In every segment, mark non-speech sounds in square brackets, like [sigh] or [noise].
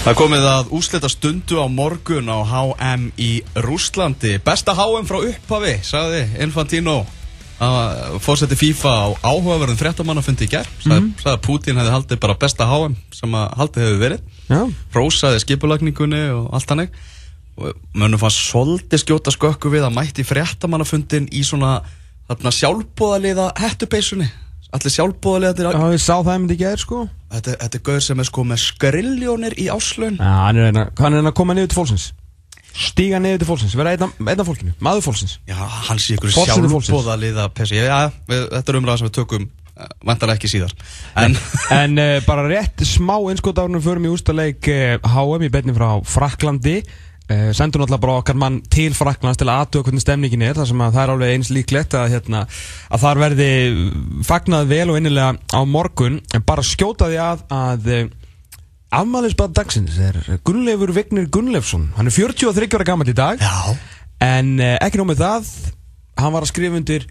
Það komið að úslita stundu á morgun á HM í Rúslandi. Besta HM frá upphafi, sagði Infantino. Fórseti FIFA á áhugaverðin 13 manna fundi í gerð. Sagði, mm -hmm. að Putin hefði haldið bara besta HM sem að haldið hefur verið. Já. Rósaði skipulagningunni og allt hannig. Mönum fannst svolítið skjóta skökku við að mætti 13 manna fundin í svona sjálfbóðaliða hettupeisunni. Allir sjálfbóðaliða. Já, ég sá það myndi ekki eða sko. Þetta, þetta er gauður sem er sko með skriljónir í áslun Já, hann er eina, hann er eina að koma niður til fólksins. Stíga niður til fólksins, vera einn af fólkinu, maður fólksins. Já, hann sé ykkur Forseti fólksins. sjálfbóðaliða pessi Já, við, þetta er umræða sem við tökum uh, vantarlega ekki síðar. En, En uh, bara rétt smá innskotárnum förum í ústaleik uh, HM í betni frá Fraklandi uh, Sendum náttúrulega bara okkar mann til Fraklands til að aðtöða hvernig stemningin er þar sem að það er alveg eins líklegt að, hérna, að þar verði fagnað vel og innilega á morgun. En bara skjóta því að að uh, afmælisbað dagsins er Gunnleifur Vignir Gunnleifsson. Hann er 43 ára gammal í dag. Já. En uh, ekki nómið það, hann var að skrifa undir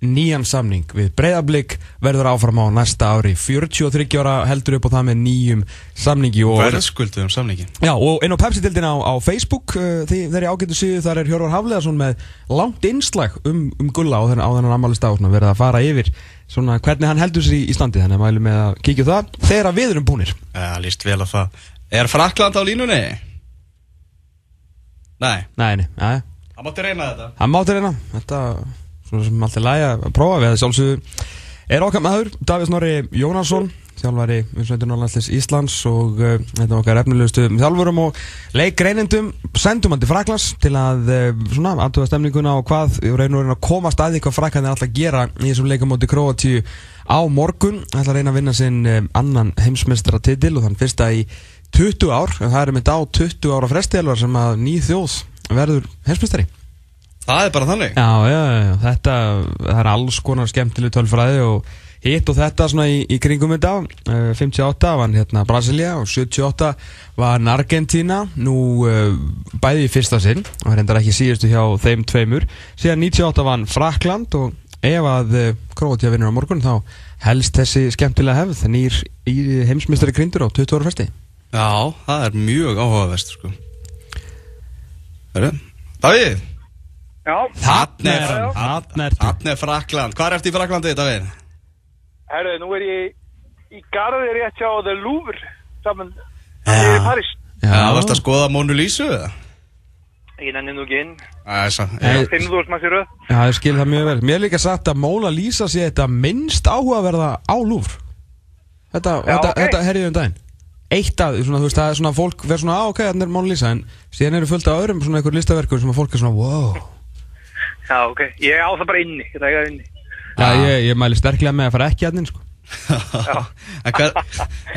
nýjan samning við Breiðablík verður áfram á næsta ári. 43 ára heldur upp á það með nýjum samningi og, Verðskuldu um samningin já, og inn á Pepsi-dildin á, á Facebook uh, ég ágættu síðu þar er Hjörvar Hafleðarsson með langt innslag um, um gulla á þennan, á þennan ammali stafn verið að fara yfir svona hvernig hann heldur sér í, í standi þannig að mælum með að kíkja á það þegar við erum búnir. Já, líst vel að það. Er Frakland á línunni? Nei, Nei, nei, já, það mátti reyna þetta. Hann mátti reyna. Þetta svona sem alltaf lægi að prófa. Við að sjálfsögðu er okkar maður Davís Norri Jónasson þjálfari Vinsveitur Norrlandslis Íslands og uh, þetta er okkar efnilegustu þjálfurum og leikgreinendum sendum hann til Fraklands til að uh, svona aðtöða stemninguna og hvað og reyna að komast að því hvað Frakland er alltaf að gera í þessum leikum móti Kroatíu á morgun. Ætla að reyna að vinna sinn um, annan heimsmeistara titil og þann fyrsta í 20 ár. Það er mynd á 20 ára frestiðalvar sem að ný þjóð verður heimsmeistari Það er bara þannig. Já, já, já, þetta, það er alls konar skemmtileg tölfræði og hitt og þetta svona í, í kringum þetta. Uh, 58 var hann hérna Brasilia og 78 var Argentina nú uh, bæði í fyrsta sinn og reyndar ekki síðustu hjá þeim tveimur. Síðan 98 var Frakland og ef að uh, Kroatia vinnur á morgun þá helst þessi skemmtilega hefð. Nýr í heimsmystari grindur á 20 ára festi Já, það er mjög áhugavert sko. Hörru, Davíð? Já, Þarna er hann. Þannig er Frakland Hvað er eftir í Fraklandi, Davíð? herru, nú er ég í garði rétt hjá The Louvre saman, ég er í París Já, varst að skoða Mónu Lísu eða? Ég nenni nú ekki inn, Það er svo Nei. 5.000 manns í röð Já, ég skil það mjög vel. Mér er líka sagt að Móla Lísa sé þetta minnst áhugaverða á lúfr. Þetta, þetta, ok. þetta herriði um daginn. Eitt af, því, svona, þú veist, það er svona fólk verður svona, á, ok, þannig er Móla Lísa, en síðan eru fullt af öðrum svona einhver listaverkur sem að fólk er svona, wow. Já, ok, ég á það bara inni, ég það inni Já, ég, ég mæli sterklega með að fara ekki að þinn, sko. [laughs] en, hver,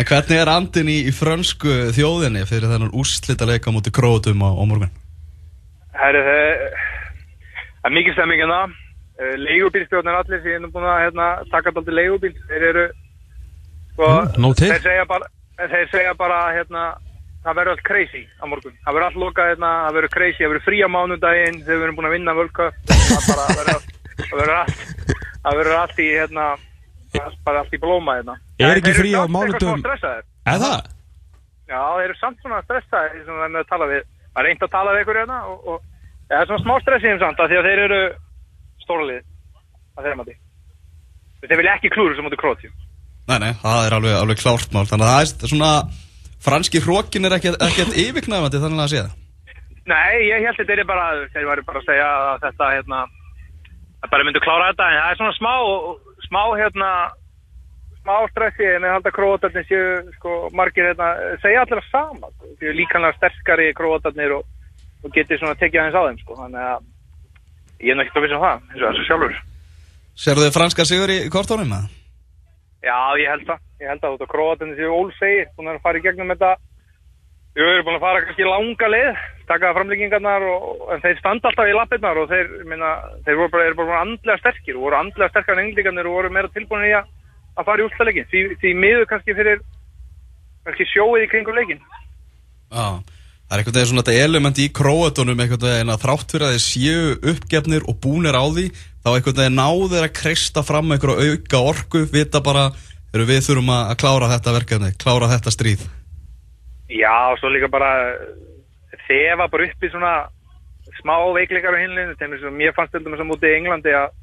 en hvernig er andin í, í frönsku þjóðinni fyrir þennan úrslita leika múti krótum á, á morgun? Herru, það er mikið stemming hérna uh, Leigubílstjórnir allir sem ég er nú búin að hérna, taka daldi leigubíl þeir eru sko, Mm, til. þeir segja bara, þeir segja bara hérna, það verður allt crazy á morgun það verður allt lokað hérna, það verður crazy það verður frí á mánudaginn þegar við erum búin að vinna völka það bara verður allt það verður allt, það verður allt í hérna, bara allt í blóma hérna Er ekki frí á. Er það? Já, þeir eru samt svona stressaði sem það er með að tala við. Það er reynd að tala við ykkur hérna og, og það er svona smá stress í þeim samt af því að þeir eru stórlið að þeirra mati. Þeir vilja ekki klúru sem mútið krótjum. Nei, nei, það er alveg, alveg klárt mál Þannig að það er svona franski hrókin er ekkert, ekkert [laughs] yfirknæfandi þannig að sé það Nei, ég held þetta er bara, þeir væri bara að segja að þetta hérna, að bara myndu klára þetta en það er svona smá, smá hérna, smá stressi en ég held að krótarnir séu, sko, margir hérna, segja allir að sama, sko, því líkanlega sterkari krótarnir og, og geti svona tekið aðeins á þeim, sko, þannig að ég er náttúrulega viss um það, eins og þessu sjálfur. Serðu þið franska sigur í kortónum? eða? Já, ég held það, ég held það, út á krótarnir séu ólsegi, búin að fara í gegnum þetta, við erum búin að fara kannski langa leið, taka framlýkingarnar og, en þeir standa alltaf í lappirnar og þeir, minna, þeir voru bara, bara andlega sterkir og voru andlega sterkar en englíkarnir og voru meira tilbúin í að, að fara í úrstæðleikin. Því, því miður kannski fyrir kannski sjóið í kringum leikin. Já, það er einhvern veginn svona þetta element í króatónum einhvern veginn að þrátt fyrir að þeir séu uppgefnir og búnir á því þá einhvern veginn náður að kreista fram einhverju auka orku, vita bara eru við þurfum að klára þetta verkefni, klára þetta stríð. Já, og svo líka bara þefa bara upp í svona smá veikleikar þeim sem mér fannst til dæmis að mútið í Englandi að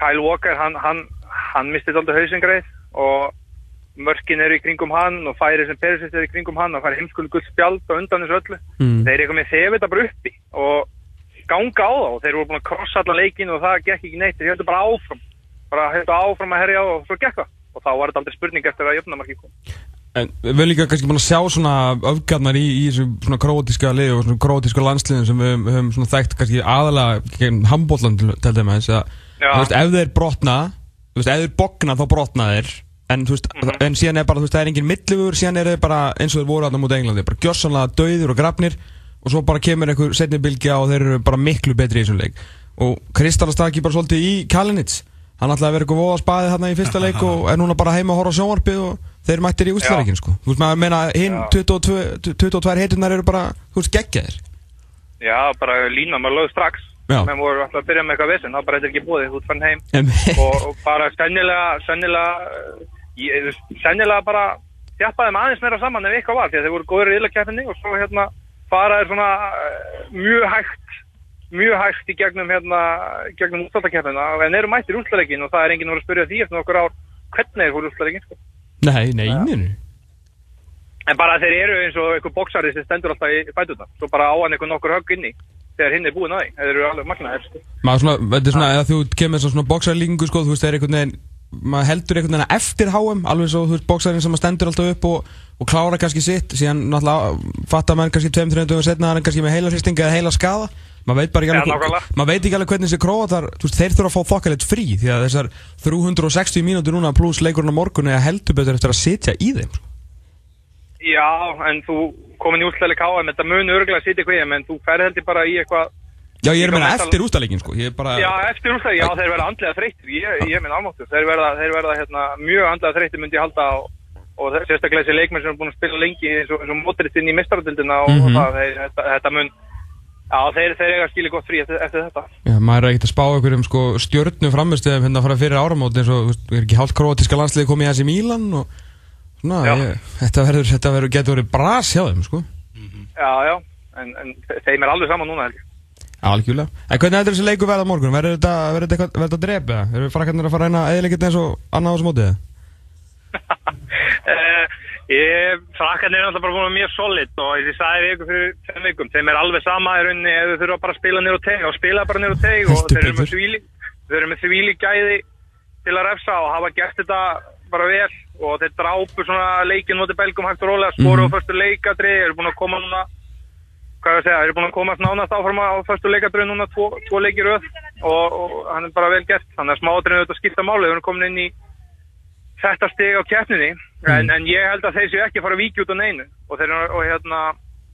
Kyle Walker, hann, hann, hann mistið alltaf hausingreið og mörkin eru í kringum hann og færi sem Perisist eru í kringum hann og færi heimskulu gull spjald og undan þessu öllu. Mm. þeir eru eitthvað með þefið þetta bara uppi og ganga á það og þeir voru búin að krossa allan leikin og það gekk ekki neitt, þeir heldur bara áfram bara heldur áfram að herja og svo gekk það. Og þá var þetta aldrei spurning eftir að jöfnumarki kom. En við erum líka kannski búin að sjá svona öfgarnar í, í þessu svona krótíska lið og svona krótíska landsliðin sem við höfum, þekkt kannski aðalega gegn handbóllan til, dæmis ef þeir brotna ef þeir bogna þá brotna þeir en, veist, Mhm. en síðan er bara, þú veist, það er engin milligur síðan er þeir bara eins og þeir voru aðna mútið Englandi bara gjörsanlega dauðir og grafnir og svo bara kemur einhver setni bylgja og þeir eru bara miklu betri í þessum leik. Og ekki bara svolítið í Kalinits hann ætlaði að vera eitthvað voða spaðið þarna í fyrsta leik og er núna bara heima að horfa á sjónvarpið og þeir mættir í útslareikin sko. Þú veist maður að meina hinn Já. 22, 22 heitunar eru bara þú veist geggjaðir. Já, bara lína maður lög strax. Menn voru alltaf að byrja með eitthvað vissin það bara eitthvað ekki búið, þú fann heim. Og, og bara sennilega sennilega, ég, sennilega bara þjappaði þeim aðeins meira saman ef eitthvað var því að þeir voru góður í ylakefninni og svo hérna fara þeir svona eh, mjög hægt mjög hægt í gegnum hérna gegnum útstáttakefnina en eru mættir útlæðleikin og það er enginn að vera að spyrja því eftir nokkur ár hvernig þeir fóru útlæðleikin sko. nei, nei, nei, nei. en bara þeir eru eins og einhver boksari sem stendur alltaf í fætuna svo bara á hann einhver nokkur högg inni þegar hinn er búinn að því, þeir eru alveg magnaðir sko. maður svona, þetta er svona, eða þú kemur svona, svona bóksarlíkingu sko, þú veist, það er einhvern veginn maður heldur einhvern veginn að eftir HM alveg svo, þú veist, bóksarinn sem stendur alltaf upp og, og klára kannski sitt, síðan náttúrulega fattar maður kannski 2-3 dögum setna að hann kannski með heila hristinga eða heila skada maður veit bara ekki Ja, alveg, nákvæmlega. maður veit ekki alveg hvernig þessi króatar, veist, þeir þurfa að fá þokkalegt frí því að þessar 360 mínútur núna pluss leikurinn á morgun er að heldur betur eftir að sitja í þeim sko. Já, en þú komin í útlæðileg KM þetta mun örgulega sitja þeim, en þú ferð heldur bara í eitthvað já, ég er að mesta- eftir ústaleikin sko. bara, Já, eftir útlæði, já, þeir verða andlega þreyttir ég, ég minn almáttur, þeir verða, þeir verða hérna, mjög andlega þreyttir myndi ég halda og, og sérstaklega þessi leikmenn sem er búin að spila lengi eins og, og mótrið inn í mistaradildina og, Mhm. og það, þeir, þetta, þetta mun Já, þeir, þeir eiga skilja gott frí eftir, eftir þetta Já, maður er ekkert að spá einhverjum sko, stjörnu framistöðum hérna að fara fyrir áramót eins og, er ekki hálft króatíska landsliði komið í þessi Mílan og svona, ég, þetta verður, þetta verður, getur verið bras hjá þeim, sko. Já, já, en, en þe- þeim er alveg saman núna held ég Algjörlega. En hvernig heldur þessi leiku verða morgun? Verður þetta, verður þetta, verður þetta drep eða? Verður frakkarnir að fara að reyna eðilegget eins og annað á þessu mótið? Ég, frakkarnir er náttúrulega bara búin að vera mjög solid og og ég sagði ykkur fyrir tveim vikum, þeim er alveg sama í rauninni ef þau þurfa bara að spila nýr og teg og spila bara nýr og teg og þeir eru með þvíli þeir eru með þvíli gæði til að refsa og hafa gert þetta bara vel og þeir drápu svona leikin motið belgum hægt og rólega, skoru Mhm. á förstu leikadri eru búin að koma núna hvað er að segja, þeir eru búin að komast nánast áfram á förstu leikadri núna tvo, tvo leikir öð og, og hann er bara vel gert. Þannig að smáatrinu þetta skipta máli, þeir eru komin inn í þetta stig á keppninni. En, en ég held að þeir séu ekki að fara að víkja út á neinu. Og þeir eru og hérna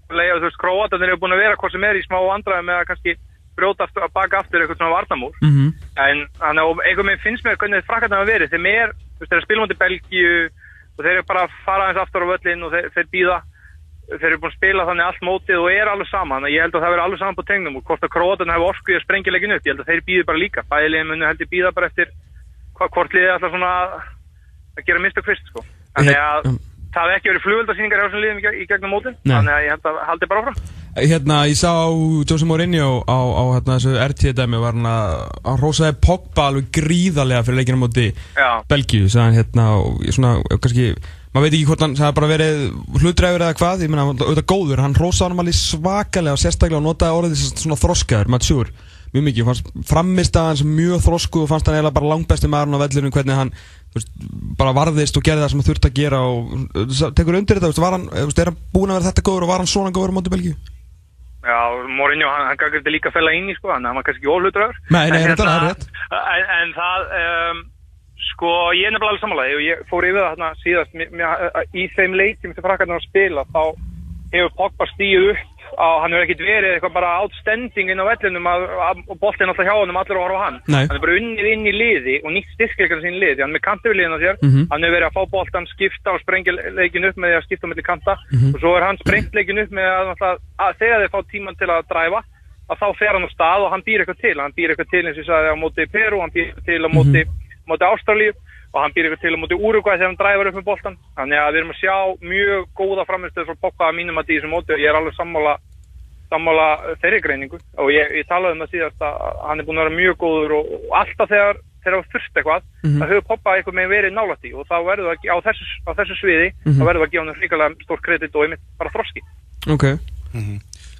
leiða þú veist króatarnir eru búin að vera hvað sem er í smá vandræði með að kannski brjóta aftur, að baka aftur eitthvað svona varnamúr Mm -hmm. en þannig að einhvern veginn finnst mér hvernig frakkarnar hafa verið. Er, þú veist, þeir eru spilum til Belgíu og þeir eru bara að fara aðeins aftur á völlin og þeir, þeir býða þeir eru búin að spila þannig allt mótið og er alveg saman ég held að það verður alveg saman på tegnum og hvort að króatarnar hefur orkuð að sprengja leikin upp ég held að þeir býðu bara líka bæðilegin munu heldur býða bara eftir hva, hvort liðið ætla svona að, gera mistök fyrst sko. þannig að Ég- það hefði ekki verið flugveldasýningar hjá þessum liðum í, geg- í gegnum mótin Nei. þannig að ég held að haldi bara áfram Hérna, ég sá Jose Mourinho á, á hérna, þessu RT-dæmi var hann að, hann rósaði Pogba alveg gríðarlega fyrir leikina móti Já. Belgíu, hann hérna og ég svona, kannski, maður veit ekki hvort hann það hafi bara verið hlutdræfur eða hvað ég meina, auðvitað góður, hann rósaði hann alveg svakalega og sérstaklega og notaði orðið svona þroskaður, mature, mjög mikið fannst framist að hans mjög þrosku og fannst hann eiginlega bara langbesti maðurinn á vellinum hvernig hann þú veist, bara varðist og gerði það sem hann þurfti að gera og tekur undir þetta, þú veist, var hann, þú veist, er hann búin að vera þetta góður og var hann svona góður á móti Belgíu? Já, Mourinho, hann, hann gæti líka að fella inn í sko, hann var kannski óhlutraður. Nei, nei, En er hérna. En, en það, um, sko, ég er nefnilega alveg samanlega og ég fór yfir það hérna síðast, mér, mér, í þeim leikjum sem frakkarnar spila, þá hefur Pogba stíð upp á, hann hefur ekkert verið eitthvað bara outstanding inn á vellinum að, að, og boltinn alltaf hjá honum allir að horfa á hann. Nei. Hann er bara unnið inn í liði og nýtt styrkleikar sín liði, hann er með kantöfliðin á sér, Mhm. hann hefur verið að fá boltan, skipta og sprengja leikin upp með því að skipta mellir kanta Mhm. og svo er hann sprengt leikin upp með að, að, að þegar þeir fá tíman til að dræfa að þá fer hann á stað og hann býr eitthvað til hann býr eitthvað til eins og ég sagði á móti Peru, hann býr eitthvað til á móti, móti Ástralíu og hann býr ykkur til á móti Uruguay þegar hann dræfur upp með boltan þannig að við erum að sjá mjög góða framistöð frá Pogba að mínum að því sem móti og ég er alveg sammála, sammála uh, þeirri greiningu og ég, ég talaði um það síðast að hann er búin að vera mjög góður og, og alltaf þegar þegar það þurft eitthvað, Mhm. það hefur Pogba eitthvað með verið nálægt í og þá verður það ekki- á þessu, á þessu sviði, Mhm. þá verður það að gefa hann ríkulega stór kredit og einmitt bara þroski Ok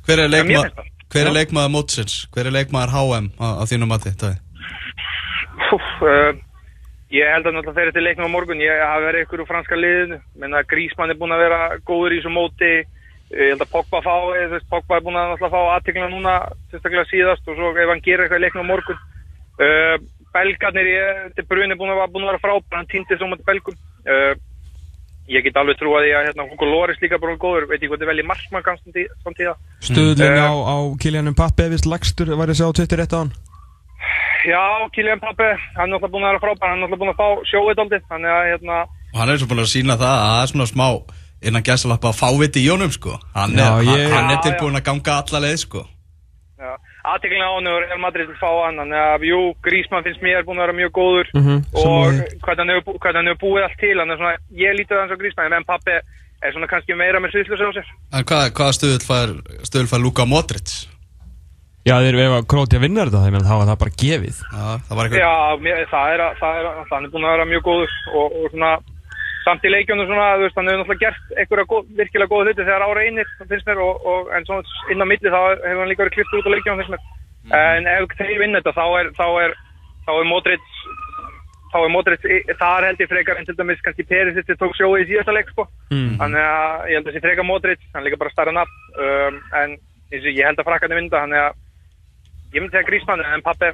Hver er, Já, mér leikma, finnst það. hver er leikmaður mótsins? Hver er leikmaður HM á, á þínu mati? Daði? Úf, uh, ég held að náttúrulega þeirri til leiknum á morgun. Ég hafi verið ykkur úr franska liðinu. Menna Grísmann er búin að vera góður í þessu móti. Ég held að Pogba fá eða, Pogba er búin að náttúrulega fá aðtikla núna sérstaklega síðast og svo ef hann gerir eitthvað í leiknum á morgun. Uh, Belgarnir til brun er búin að, búin að vera frábær hann týndi svo mot Belgum. Uh, ég get alveg trú að því að hérna, Hugo Loris líka bara góður, veit ég hvað þið velji markmann kannski samtíða Stöðlun Mm. á, á Kylian Mbappe eða vist lagstur var sjá á Twitter rétt á hann Já, Kylian Pappe, hann er náttúrulega búin að vera frábær hann er náttúrulega búin að fá sjóið aldrei þannig að hérna Og hann er svo búin að sína það að það er svona smá innan gæstalappa fáviti í honum sko. Hann er, Já, hann, ég- hann er tilbúin að ganga alla leið sko. Já, aðteklina á hann og Real Madrid vil fá hann þannig að jú, Grísmann finnst mér búin að vera mjög góður Mhm, og sammála hvernig hann, hefur, bú- hvernig hann hefur búið allt til hann er svona, ég lítið hans á Grísmann en pappi er svona kannski meira með sviðslu á sér. En hvað, hvaða stöðul fær, stöðul fær? Já þeir ef að Krótja vinnar þetta þannig að þá var það bara gefið Já, það var eitthvað Já, mér, það er, að- það er, að- hann er búin að vera mjög góður og, og svona samt í leikjónu svona, þú veist, hann hefur náttúrulega gert einhverja góð, virkilega góða hluti þegar ára einir finnst mér og, og en svona inn á milli þá hefur hann líka verið klipt út á leikjónu finnst mér en ef þeir vinna þetta þá er þá er, þá er Modric þá er Modric, þar held ég frekar en til dæmis kannski Perisic sem tók sjóið í síðasta leik sko. Mm. þannig að ég held að þessi frekar Modric hann er líka bara starra nafn um, en eins og ég held að frakkarnir vinda þannig að ég myndi segja Grísmann en pappi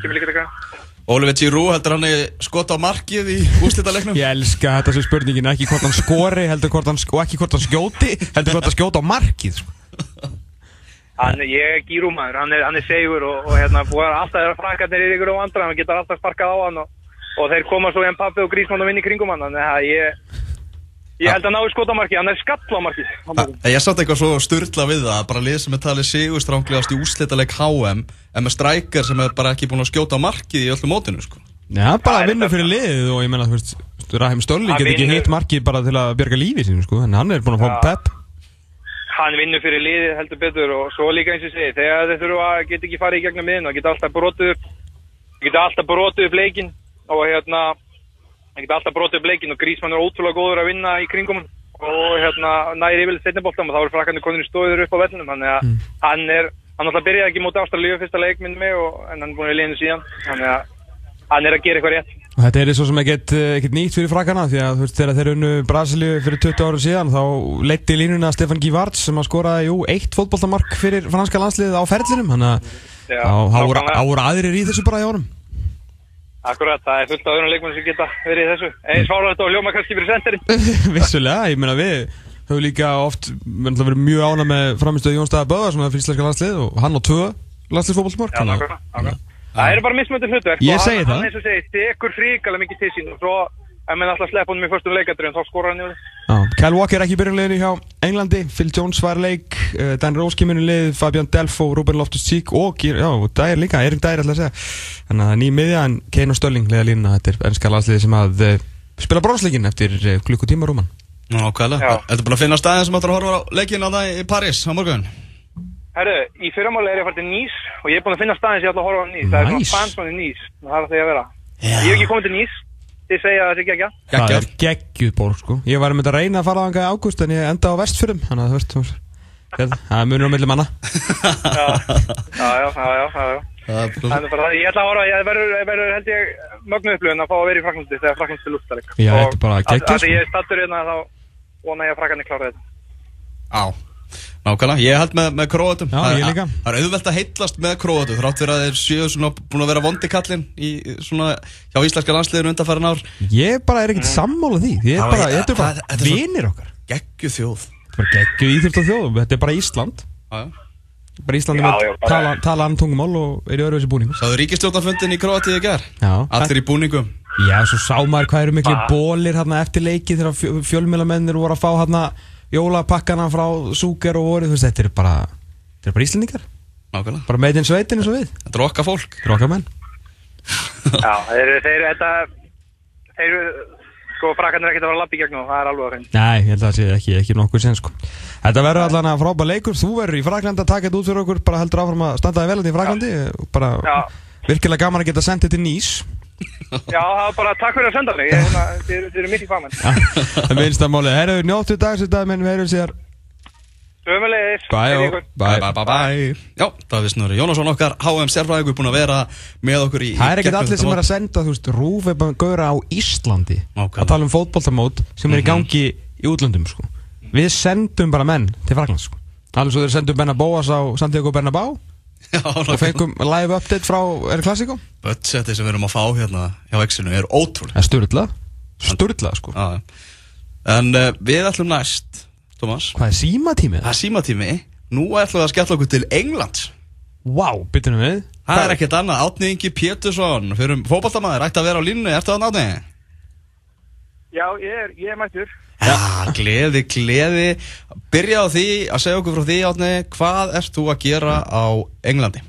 kemur líka til greina Oliver Giroud heldur hann er skot á markið í úrslitaleiknum? [laughs] Ég elska þetta sem spurningin ekki hvort hann skori heldur hvort hann, og ekki hvort hann skjóti heldur hvort hann skjóti á markið sko. Hann, ég er gírúmaður, hann er, hann er segur og, og hérna, búið alltaf þeirra frækarnir í ykkur og andra, hann getur alltaf sparkað á hann og, og þeir koma svo í en pappi og grísmann og vinni kringum hann, þannig að ég, ég held að náðu skotamarki, hann er skallamarki. Ég satt eitthvað svo styrla við það bara lið sem er talið sigurstránglegast í úrslitaleik HM en með strækjar sem er bara ekki búin að skjóta markið í öllu mótinu sko. Já, bara að vinna fyrir liðið og ég menna, þú veist, Rahim Stolli Hann getur ekki hitt markið bara til að bjarga lífið sínu, sko, en hann er búin að fá pepp. Hann vinnur fyrir liðið heldur betur og svo líka eins og segi, þegar þeir þurfa að geta ekki farið í gegnum miðin og geta alltaf brotið upp, geta alltaf brotið upp leikin og hérna, geta alltaf brotið upp leikin og Grísmann er ótrúlega góður að vinna í kringum hann. Og hérna næri yfirlega setniboltam og þá er frakkarnir konur stóður upp á vellinum. Þannig að hann er, hann alltaf byrjaði ekki móti Ástralíu fyrsta leik minni mig og, en hann er búin í liðinu síðan. Þannig að hann er að gera eitthvað rétt. Og þetta er svo sem ekkert, eh, ekkert nýtt fyrir frakkana því að þú veist þegar þeir unnu Brasilíu fyrir 20 árum síðan þá leiti línuna Stefan Givard sem að skora jú eitt fótboltamark fyrir franska landsliðið á ferlinum. Þannig að voru aðrir í þessu bara í árum Akkurat, það er fullt af öðrum leikmenn sem geta verið í þessu. Eins fárlega þetta og hljóma kannski fyrir senderinn [laughs] Vissulega, ég meina við höfum líka oft verið mjög ána með framistöðu Jón Stæða Böðar sem er fyrir íslenska landslið og hann á tvö landsliðsfótboltamark Já, nákvæmlega, nákvæmlega. Það eru bara mismöndir hlutverk Ég og segi það. hann eins og segi, tekur fríkala mikið til sín og svo ef menn alltaf sleppa honum í fyrstum leikadröðum þá skora hann í Já, Kyle Walker er ekki í byrjunleginu hjá Englandi. Phil Jones var í leik. Uh, Dan Rose kemur í lið. Fabian Delfo, Ruben Loftus-Cheek og Dyer líka, Erik Dyer ætla að segja. Þannig að það er ný miðja en Kane og Stölling leiða línuna, þetta er ennska landsliði sem að uh, spila bronsleikin eftir uh, klukkutíma rúman. Nákvæmlega. Já. Þetta er bara að finna staðin sem ætlar að horfa á leikin á það í Paris á morgun? Herru, í fyrramáli er ég að fara til Nýs og ég er búin að finna staðin sem ég ætla að horfa á Nýs. Það er Nice. svona fansmann í Nýs, það er það ég að vera. Já. Ég hef ekki komið til Nýs, þið segja að það sé ekki Það er geggjuð borg sko. Ég var með að reyna að fara á hanga í ágúst en ég enda á vestfyrum þannig að veist það það er munur á milli manna. Já, já, já, já, já, já. Það er bara- Það það, ég ætla að horfa, ég verður, verður held ég mögnu upplöðun að fá að vera í Fraklandi þegar Fraklandi er lúftaleg Já, þetta er bara geggjað, sko. Þegar ég er stattur hérna þá vona ég að Fraklandi klára þetta. Á Nákvæmlega, ég held með, með króatum. Já, Það ég líka. Það er auðvelt að heitlast með króatum þrátt fyrir að þeir séu svona búin að vera vondikallin í svona hjá íslenska landsliðinu undanfærin ár. Ég bara er ekkert sammála því. Ég er bara, þetta er bara vinir okkar. Geggju þjóð. Þetta er bara geggjuð íþjórt og þjóð Þetta er bara Ísland. Já, já. bara Íslandi með tala, tala annan tungumál og er í öðruvísi búningum. Sáðu ríkistjórnarfundin í Króatið í ger Já, Allir í búningum. Já, svo sá maður hvað eru miklu bólir hérna eftir leiki þegar fjö, fjölmjölamennir voru að fá hérna jólapakkana frá Súker og voru, þú veist, þetta er bara þetta er bara Íslandingar, Nákvæmlega. Bara meitinn sveitin eins og við. Þetta er okkar fólk. Þetta er okkar menn. Já, þeir, þeir, þetta, þeir sko frakkarnir ekkert að fara að lappa í gegnum og það er alveg að finna Nei, ég held að það sé ekki, ekki nokkuð sen sko. Þetta verður allan að frábæð leikur. Þú verður í Fraklandi að taka þetta út fyrir okkur bara heldur áfram að standa þig vel þetta í Fraklandi bara Já. virkilega gaman að geta sendið til Nýs Já, það var bara takk fyrir að senda mig, Ég, þið eru í faman Það minnst að máli, herru, njóttu dags þetta menn við erum sér Sömulegis. Bye, bye, bye, bye Já, Davíð Snorri Jónasson okkar HM sérfræðingur búin að vera með okkur í Það er ekkert allir sem er að senda, þú veist, rúf er bara gauðra á Íslandi. Nákvæmlega. að tala um fótboltamót sem er í gangi í útlöndum, sko. Við sendum bara menn til Fraklands, sko. Alveg svo þeir sendum Benna Bóas á Santiago Bernabá og fengum live update frá Er Klassiko. Budgetið sem við erum að fá hérna hjá Exinu er ótrúlega Það sturla, sturla, sko. Já, já. En uh, við ætlum næst, Thomas Hvað er símatímið? Það er símatími Nú ætlum við að skella okkur til Englands Vá, wow, byttunum við. Það er ekkert annað, Átni Ingi Pétursson fyrir fótballtamaður, ætti að vera á línni Ertu það Átni? Já, ég er, ég er mættur Já, gleði, gleði Byrja á því að segja okkur frá því Átni Hvað ert þú að gera á Englandi?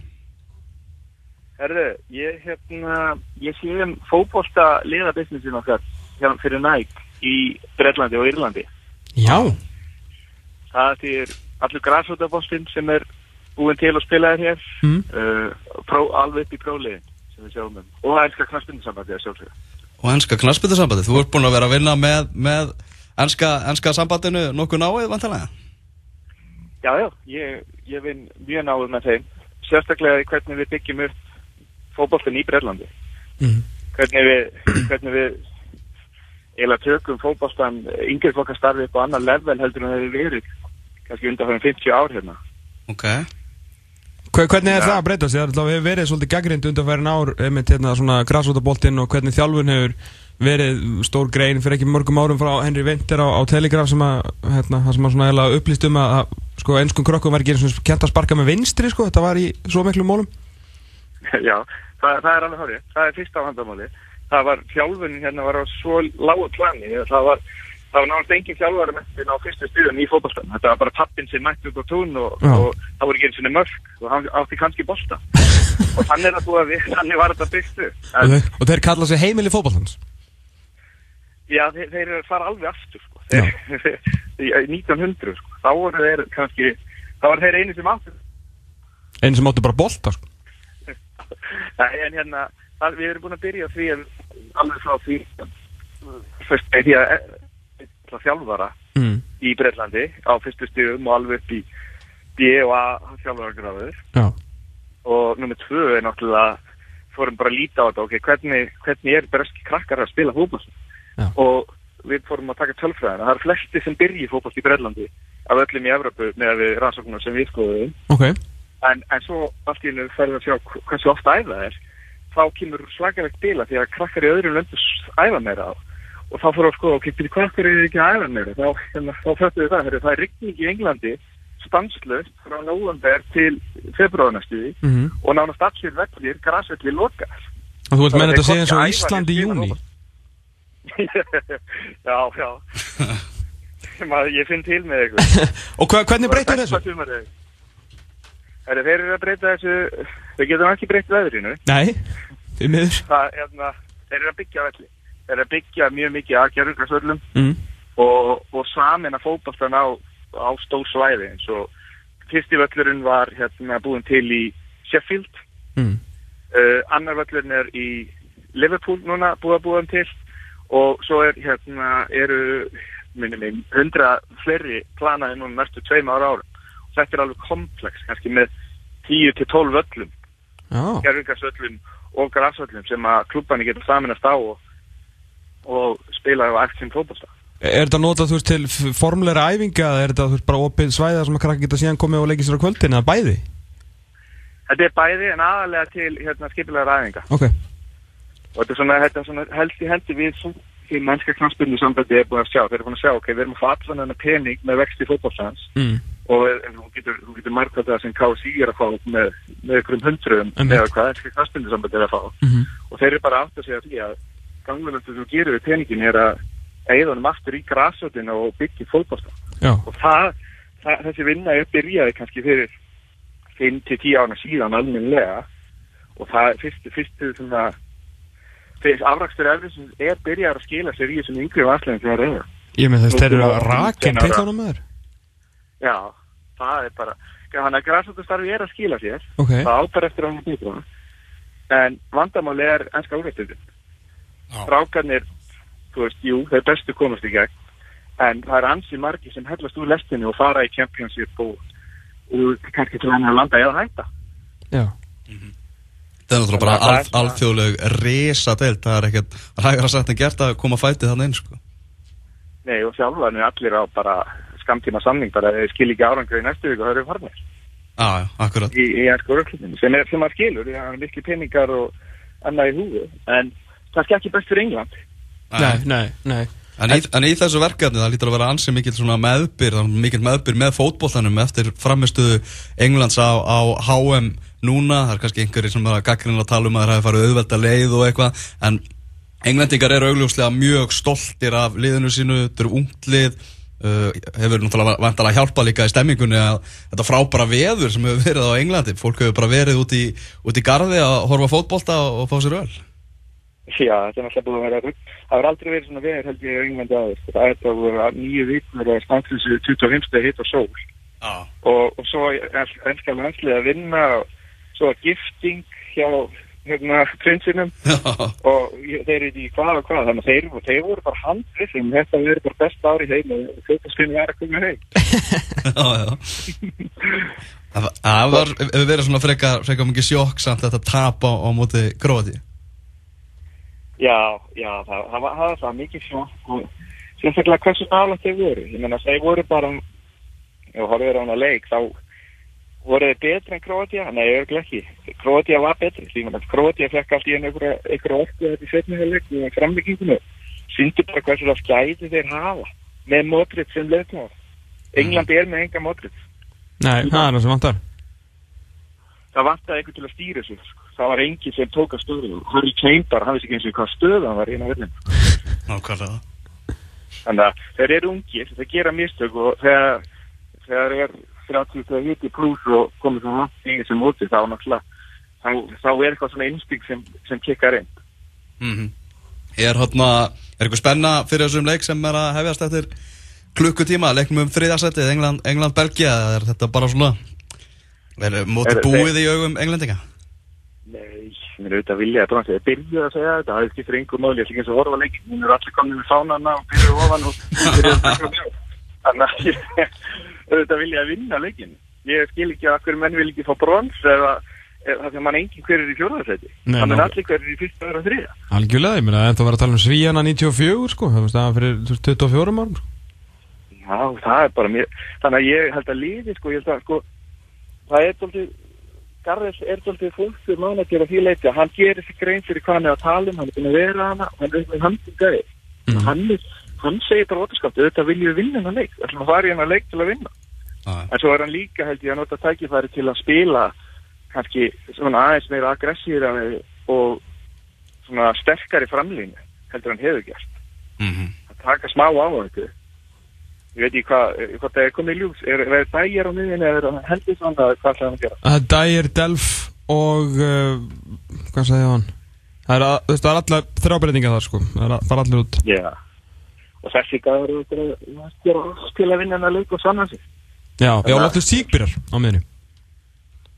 Herðu, ég hérna, ég sé um fótbolta liða businessin okkar hérna fyrir Nike í Breitlandi og Írlandi. Já, Það er allur græsvöldabostinn sem er búinn til að spila þér hér, Mm. uh, alveg upp í próliðin sem við sjáum um. Og það elskar knastbundisambandi að sjálfsögja. Og ennska knarsbyttasambandi Þú ert búin að vera að vinna með, með ennska, ennska sambandinu nokkuð náið, vantarlega? Já, já, ég, ég vinn mjög náður með þeim, sérstaklega í hvernig við byggjum upp fótboltin í Breitlandi. Mhm. Hvernig við, hvernig við eiginlega tökum fótboltan yngri flokkar starfi upp á annar level heldur en það hefur verið kannski undan 50 ár hérna. Ok Hver, hvernig er Já. það að breytast? Það hefur verið svolítið gaggrind undanfærin ár einmitt hérna svona græsvótaboltinn og hvernig þjálfun hefur verið stór grein fyrir ekki mörgum árum frá Henry Winter á, á Telegraph sem að, hérna, sem að svona upplýst um að, að sko, einskum krökkum var ekki eins og kent að sparka með vinstri, sko, þetta var í svo miklu mólum. [laughs] Já, það, það er alveg hárið. Það er fyrsta vandamáli. Það var þjálfunin hérna var á svo lágu plani. Það var, það var náttúrulega engin þjálfari mentin á fyrstu stuðum í fótboltan. Þetta var bara pappin sem mætti út á tún og, og það voru ekki eins og mörg og hann átti kannski bolta. [laughs] og þannig er það búið að við, þannig var þetta upp. Og, En, þeir, og þeir kalla sig heimili fótballtans. já, þeir, þeir fara alveg aftur, sko. Þeir, [laughs] í 1900, sko. Þá voru þeir kannski, þá var þeir einu sem aftur. Einu sem áttu bara bolta, sko. [laughs] En hérna, við erum búin að byrja því alveg frá því því að að þjálfara Mm. í Breitlandi á fyrstu stigum og alveg upp í B og A þjálfaragráður Já. og nummið tvö er náttúrulega fórum bara að líta á þetta, ok, hvernig, hvernig er breski krakkar að spila fótboll Já. og við fórum að taka tölfræðina, það eru flesti sem byrji fótboll í Breitlandi af öllum í Evropu með við rannsóknum sem við skoðum Ok. en, en svo allt í hennu ferðum að sjá hv- hversu ofta æfa er þá kemur svakalegt bila því að krakkar í öðrum löndu æfa meira á og þá við að skoða, ok, byrju hvað er ekki að æfa meira? Þá, hérna, þá föttum við það, það er rigning í Englandi stanslöst frá november til februar næstu því. Mm og nánast allir vellir, grasvellir lokar Og þú vilt er þetta sé eins og hvorki æfa Ísland í júni? [laughs] já, já. [laughs] Ég finn til með ykkur. [laughs] Og hva, hvernig breytir þessu? Þeir eru að breyta þessu þeir geta ekki breytt veðrinu. Nei, því miður. það, hérna, eru að byggja velli eru að byggja mjög mikið að gerðungarsvöllum Mm. og, og samin að fótballtan á, á stór svæði eins og fyrsti völlurinn var hérna búin til í Sheffield Mm. uh, annar völlurinn er í Liverpool núna búið að búa hann til og svo er hérna eru minni mig, hundra fleiri planaði núna næstu tveim ára árum og þetta er alveg komplex, kannski með 10 til 12 völlum Já. gerfingarsvöllum og grafsvöllum sem að klubbanir getur saminast á og, og spila á eftir fótbolta. Er þetta notað þú veist til formleira æfinga eða er þetta þú veist bara opið svæða sem að krakka geta síðan komið og leikið sér á kvöldin eða bæði? Þetta er bæði en aðalega til hérna, skipilega ræðinga Ok. og þetta er svona, þetta er svona held í hendi við því mennska knastbyrnu sambandi er búin að sjá. Þeir eru búin að sjá, ok, við erum að fá allan þennan pening með vexti fótboltans Mm. og þú getur, getur markað það sem KSI er að fá með, með ykkurum hundruðum eða hvað mennska knastbyrnu sambandi er að fá. Mm -hmm. og þeir eru bara átt að segja því að ganglunum sem gerir við peningin er að eigða honum aftur í grasöldin og byggja fólkbásta og það, það, þessi vinna er byrjaði kannski fyrir 5-10 ára síðan almennilega. Og það er fyrstu, fyrstu svona þeir afrakstur er byrjar að skila sér í þessum yngri vanslegum þegar þeir eru. Ég með þess, þeir eru að rakin tillunum með þér Já, það er bara, hann að græsóttastarfi er að skila sér, Ok, það átar eftir að hann en vandamáli er ennska úrvættöndin. Já. Rákarnir, þú veist, jú, þeir bestu komast í gegn, en það er ansi margi sem hellast úr lestinu og fara í championship og, og kannski til hann að landa eða hætta. já. Það er náttúrulega bara að svona- alþjóðleg risa deild, það er ekkert ræðara sagt en gert að koma fætið þannig inn sko. Nei, og er allir á bara skamtíma samning, bara þeir skil ekki árangur í næstu viku og það eru farnir. Já, já, akkurat. Í, í ennsku úrvættöndinu, sem er sem að skilur, það er miklu peningar og annað í húi, en er ekki best fyrir England. Nei, nei, nei En í, en í þessu verkefni það lítur að vera ansið mikill svona meðbyr, mikill meðbyr með fótbollanum eftir framistuðu Englands á, á HM núna, það er kannski einhverjir sem er að gaggrinn að tala um að það hafi farið auðvelda leið og eitthvað, en Englendingar eru augljóslega mjög stoltir af liðinu sínu, þetta eru ungt lið, uh, hefur náttúrulega vantalega hjálpað líka í stemmingunni að þetta frábæra veður sem hefur verið á Englandi, fólk hefur bara verið út í, út í garði að horfa á fótbolta og, og fá sér öll. Já, þetta er náttúrulega búið að vera rugg. Það hefur aldrei verið svona veður held ég Englandi aðeins. Það er það voru nýju vikur að stanslýsi 25. hitt og sól. Já. Og, og svo er ennska landslið að vinna og svo er gifting hjá hérna prinsinum og þeir eru í hvað og hvað. Þannig að þeir, þeir voru bara handrissum. Þetta verður bara besta ári heim og fjöldaskunni er að koma heim. [laughs] já, já. Það það var, verið svona frekar, frekar mikið sjokk samt þetta tap á, móti gróti. Já, já, það, það, var, það var það mikið sjokk og sérstaklega hversu nála þeir voru. Ég meina, þeir voru bara, ef á hana leik, þá voru þeir betri en Kroatia? Nei, örgulega ekki. Kroatia var betri, því að Kroatia fekk allt í enn einhverja orku þetta í setniðarleik og framlegginginu. Sýndu bara hversu það skæði þeir hafa með Modric sem leikmaður. England er með enga Modric. Nei, það er það sem vantar Það vantaði einhver til að stýra sig. Sko. Það var enginn sem tók að stöðu. Harry Kane bara, hann vissi ekki eins og hvað stöðu hann var í eina verðin. Nákvæmlega. Þannig að þeir eru ungir, þeir gera mistök og þegar, þegar er 30 þegar hiti pluss og komið svo langt í þessum móti þá náttúrulega þá, þá er eitthvað svona innspík sem, sem kikkar inn. Mm Er hérna, er eitthvað spenna fyrir þessum leik sem er að hefjast eftir klukkutíma, leiknum um þriðarsætið England, England er þetta bara svona er móti Er- búið í augum Englendinga? Nei, mér er auðvitað vilja að þegar byrjuð að segja þetta, það skiptir einhver máli, ég ætla ekki eins og horfa leikin, hún er allir komin með fánana og byrjuð ofan og byrjuð að taka mjög. Þannig að ég auðvitað vilja að vinna leikin. Ég skil ekki að hverju menn vil ekki fá brons eða það sem mann engin hver er í fjórðarsæti. Nei, Þannig að allir hver er í fyrsta og þriða. Algjörlega, ég meina, en þú var að tala um Svíjana 94 sko, það var staðan fyrir þú veist, 24 árum sko. Já, það er bara mér, þannig að ég held að liði, sko, ég held að, sko, það er doldið, Garðis er doldið fólkstur manager að því leiti að hann gerir sig grein fyrir hvað hann er að tala um, hann er búin að vera hana og hann er með handum gæði. Mhm. Hann, hann segir bara ótaskapti, auðvitað viljum við vinna hennar leik, ætlum að fara í hennar leik til að vinna. Já, En svo er hann líka, held ég, að nota tækifæri til að spila kannski svona aðeins meira aggressíra og svona sterkari framlýni heldur hann hefur gert. mm Að taka smá á þetta. Ég veit ekki hvað, hvað það er komið í ljús. Er er það dæjar á miðinni eða er heldur svona hvað það hann að gera? Það er Dyer, Delf og uh, hvað sagði hann? Það er, að- það er allar þrjábreytingar þar sko, það er að- fara allir út Já. Og þessi gæður til að allt til að vinna hennar leik og sanna sig. Já, já, Þannig að- Loftus Síkbyrjar á miðinu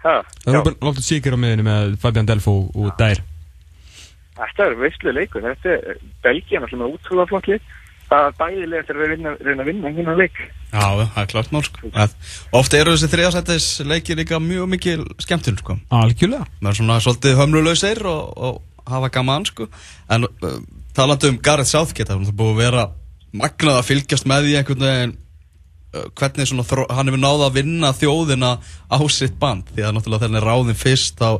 Ha, já. Loftus Síkir á miðinu með Fabian Delf og, og Dyer Þetta er veistlu leikur. Þetta er Belgían alltaf með útrúlega flott leik. Það er bæðilega til að vinna, reyna að vinna hennar leik. Já, það er klart mál sko. Ofta eru þessi þriðarsættis leikir líka mjög mikil skemmtun sko. Algjörlega Það er svona svolítið hömlulausir og, og hafa gaman sko. En uh, talandi um Gareth Southgate, það er búið að vera magnað að fylgjast með því einhvern veginn hvernig svona hann hefur náða að vinna þjóðina á sitt band því að náttúrulega er ráðin fyrst á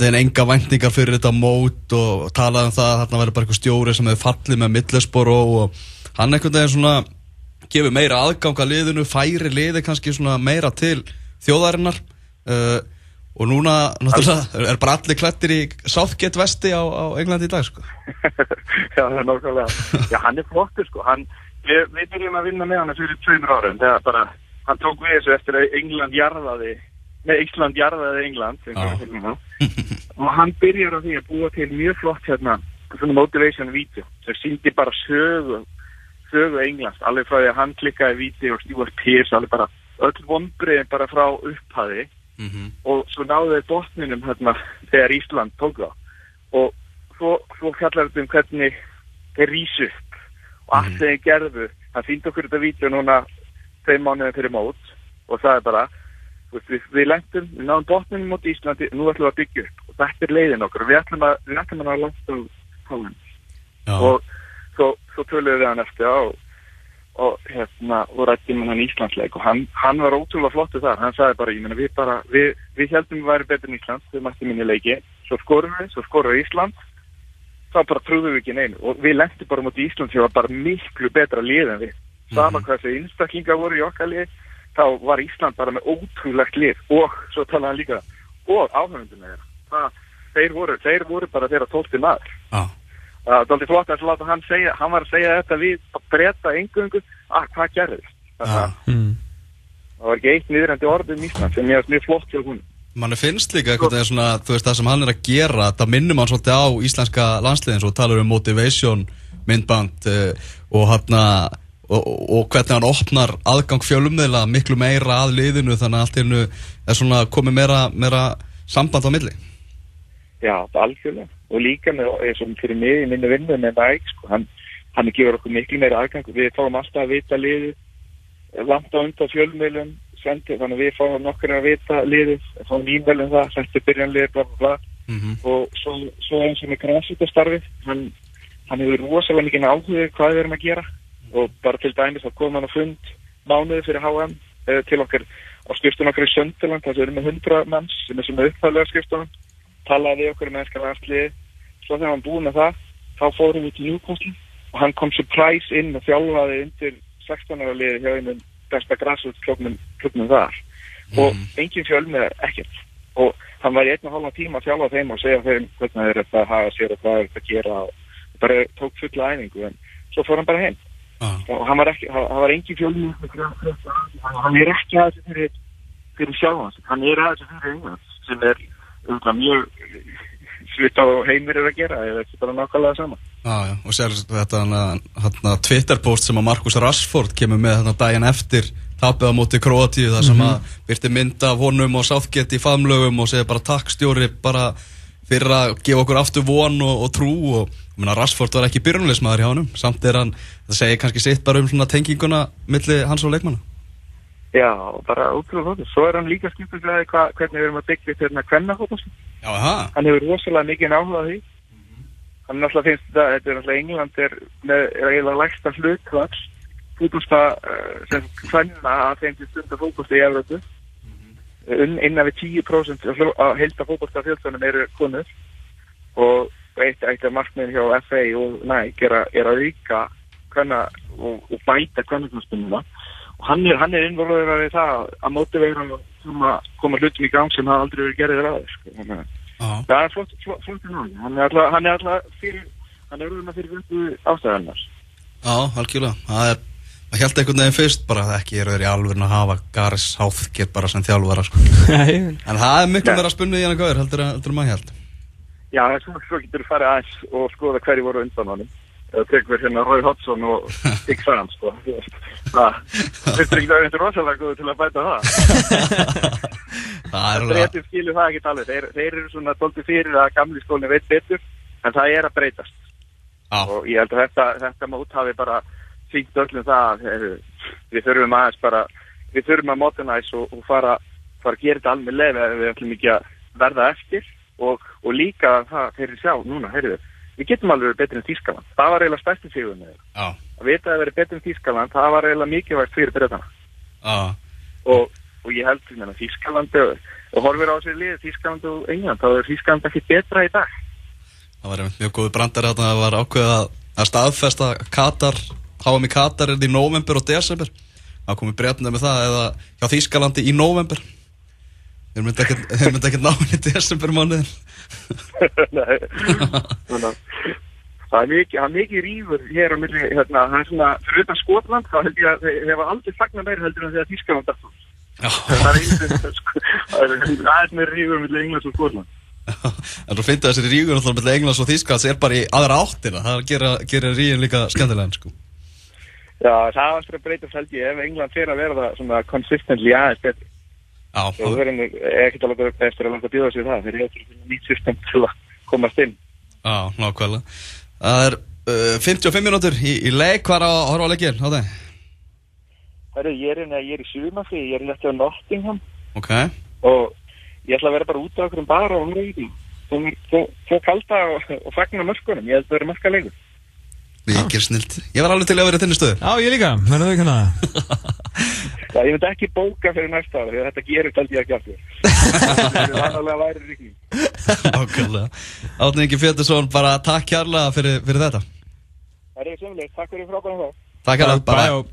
veginn enga væntingar fyrir þetta mót og talaði um það að þarna væri bara eitthvað stjóri sem hefur fallið með Middlesboro og hann einhvern veginn svona gefur meira aðgang að liðinu, færi liði kannski svona meira til þjóðarinnar uh, og núna náttúrulega er bara allir klættir í Southgate vesti á, á Englandi í dag sko. [laughs] Já, það er nákvæmlega. Já, hann er flottur sko. Hann, við, byrjum að vinna með hann fyrir tveimur árum. Þegar bara, hann tók við þessu eftir að England jarðaði, með Ísland jarðaði England. það. og hann byrjar á því að búa til mjög flott hérna svona motivation video sem síndi bara sögu sögu Englands, alveg frá því að hann klikkaði video og Stuart Pearce, alveg bara öll vonbreiðin bara frá upphafi Mhm. og svo náðu þeir botninum hérna þegar Ísland tók það og svo, svo fjallar þetta um hvernig þeir rísu upp og allt þeir gerðu, hann síndi okkur þetta vídeo núna tveim mánuðin fyrir mót og það er bara við, við lendum, við náðum botninum mot Íslandi og nú ætlum við að byggja upp. Og þetta er leiðin okkur við ætlum að, við ætlum að langt á og svo, svo töluðum við hann eftir á og, og hérna og rættum hann Íslandsleik. Og hann, hann var ótrúlega flottu þar, hann sagði bara, ég meina við bara við, við heldum við væri betur en Ísland við mættum inn í leiki, svo skorum við svo skorum við Ísland. Þá bara trúðum við ekki neinu. Og við lendum bara mútið Ísland sem var bara miklu betra lið en við. Sama Mhm. hvað þessi einstaklingar voru í okkar lið þá var Ísland bara með ótrúlegt lið og svo talaði hann líka og áhörðundum þeirra það, þeir, voru, þeir voru bara þeirra tólti maður Já. Það er aldrei flott að láta hann segja, hann var að segja þetta við að breyta engungu, að hvað gerðist. Það, Mm. það var ekki eitt niðrandi orðið um Ísland sem ég er mjög flott hjá hún. Manni finnst líka einhvern veginn svona, þú veist, það sem hann er að gera, það minnum hann svolítið á íslenska landsliðin, svo talar um motivation, myndband uh, og hann og, og hvernig hann opnar aðgang fjölummiðla miklu meira að liðinu þannig að allt hennu er svona komið meira, meira samband á milli. Já, algjörlega. Og líka með, fyrir mig í minni vinnu með Nike, sko, hann, hann gefur okkur miklu meira aðgang. Við fáum alltaf að vita liðið, langt á undan fjölmiðlum, sendi, þannig að við fáum nokkur að vita liðið, fáum e-mail um það, sendi byrjanliðið, bla bla bla. Mm og svo, svo eins og með grænsvítastarfið hann, hann hefur rosalega mikið áhuga hvað við erum að gera og bara til dæmis að koma hann á fund mánuði fyrir HM eh, til okkar á skrifstun okkar í Söndaland þar sem við erum með 100 manns sem er sem uppfæðlega skrifstunum talaði við okkur með ennska landsliði svo þegar hann búið með það þá fórum við til Newcastle og hann kom surprise inn og þjálfaði undir 16 ára liði hjá einum besta græsvöldsklubnum klubnum þar. Og engin fjölmið ekkert. Og hann var í einn og halva tíma að þjálfa þeim og segja þeim hvernig þeir eru að hafa sér og hvað þeir eru að gera og bara tók fulla æfingu en svo fór hann bara heim. Og hann var ekki, hann, var engin fjölmið hann, hann er ekki að þessu fyrir, fyrir sjálfans, hann er að þessu fyrir Englands sem er umhverfað mjög svita og heimir er að gera eða ekki bara nákvæmlega sama. Já, já, og sér þetta hann Twitter-post sem að Markus Rashford kemur með þarna daginn eftir tapið á móti Kroatíu þar sem að byrti mynda af honum og Southgate í famlögum og segja bara takk stjóri bara fyrir að gefa okkur aftur von og, og trú og Rashford var ekki byrjunleismæður hjá honum samt er hann, það segir kannski sitt bara um tenginguna milli hans og leikmanna Já, bara ótrúlega flott. Svo er hann líka skipuglega hvernig við erum að byggja þetta hérna. Já, það Hann hefur rosalega mikið á því. Hann náttúrulega finnst þetta, þetta er náttúrulega England er með er eiginlega lægsta hlutvall fótbolta uh, sem kvenna að þeim til stunda fótbolta í Európu. Mm Innan við 10% af heilda fótbolta fjöldanum eru konur og eitt, eitt af markmiðin hjá FA og Nike er, að- er að auka kvenna og, og bæta kvennarknaspununa og hann er, hann er innvolverið við það að mótivera hann og koma, koma hlutum í gang sem hafa aldrei verið gerðir aðeins sko. Að það er flott, flott, flott hann er alltaf, hann er alltaf fyrir er fyrir vöndu ástæðarnar já, algjörlega. Það er, það held einhvern veginn fyrst bara að ekki eru þeir í alveg að hafa Garis Southgate bara sem þjálfara sko. Nei, en það er miklu meira spunnið í hann að gauður heldur, heldur maður held Já, svo, svo getur þú farið aðeins og skoða hverju voru undan honum. Eða tekur hérna Roy Hodgson og [laughs] Dick Sam sko. það finnst ekki það eitthvað rosalega góð til að bæta það? [laughs] Það er alveg Breytum skilur það ekki alveg. Þeir, þeir eru svona tólti fyrir að gamli skólinn veit betur en það er að breytast. Já, og ég held að þetta, þetta mót hafi bara fínt öllum það að við þurfum aðeins bara við þurfum að modernize og, og fara, fara að gera þetta alveg leið ef við ætlum ekki að verða eftir og, og líka það þeir sjá núna, heyrðu, við getum alveg verið betri en Þískaland, það var eiginlega stærsti sigur með þeir já, að vita að verið betri en Þískaland, það var eiginlega mikilvægt fyrir breytana já. Og, og ég held að Þískaland og, og horfir á sér lið Þískaland og England, þá er Þískaland ekki betra í dag. Það var mjög góði brandar að það var ákveðið að, að staðfesta Katar, háum í Katar er í november og desember. Það komið breytnið með það eða hjá Þýskalandi í november. Þeir myndi ekkert, náinn í desember mánuðin. [laughs] Nei. Þannig að það er mikið, það er mikið rífur hér á milli, hérna, það er svona, fyrir utan Skotland, þá held ég að þeir hafa aldrei fagnar meira heldur en þegar Þískaland dættu. Já, Það er sko, það er aðeins með rífur milli Englands og Skotland. En þú finnst þessari rígur alltaf með Englands og Þísklands er bara í aðra áttina Það gera rígin líka skemmtilega sko. Já, það var alltaf breytast held ég ef England fyrir að vera það svona consistently aðeins betri. Og þú verður ekkert alveg eftir að langa að bjóða sér það. Þeir eru eitthvað nýtt system til að komast inn. já, nákvæmlega Það er uh, 55 mínútur í, í leik Hvað er að horfa leikir á þeim? Herru, ég er, hérna- ég er í sumafri, ég er hérna á Nottingham Ok, og ég ætla að vera bara út á okkur um bara og horfa í því. Þú kalda og, og fagna mörkunum, ég held að það vera mörkaleikur. Mikið snilt. Ég var alveg til að vera í þinni stöðu Já, ég líka, verður þau [laughs] kannan Já, ég myndi ekki bóka fyrir næsta ára því að þetta gerir held ég ekki aftur. [laughs] Það er alveg að væri ríkning. Nákvæmlega. Átni Ingi Fjötursson, bara takk kærlega fyrir, fyrir þetta. Það er semlega, takk fyrir frábæðan þá. Takk kærlega, Bæ, og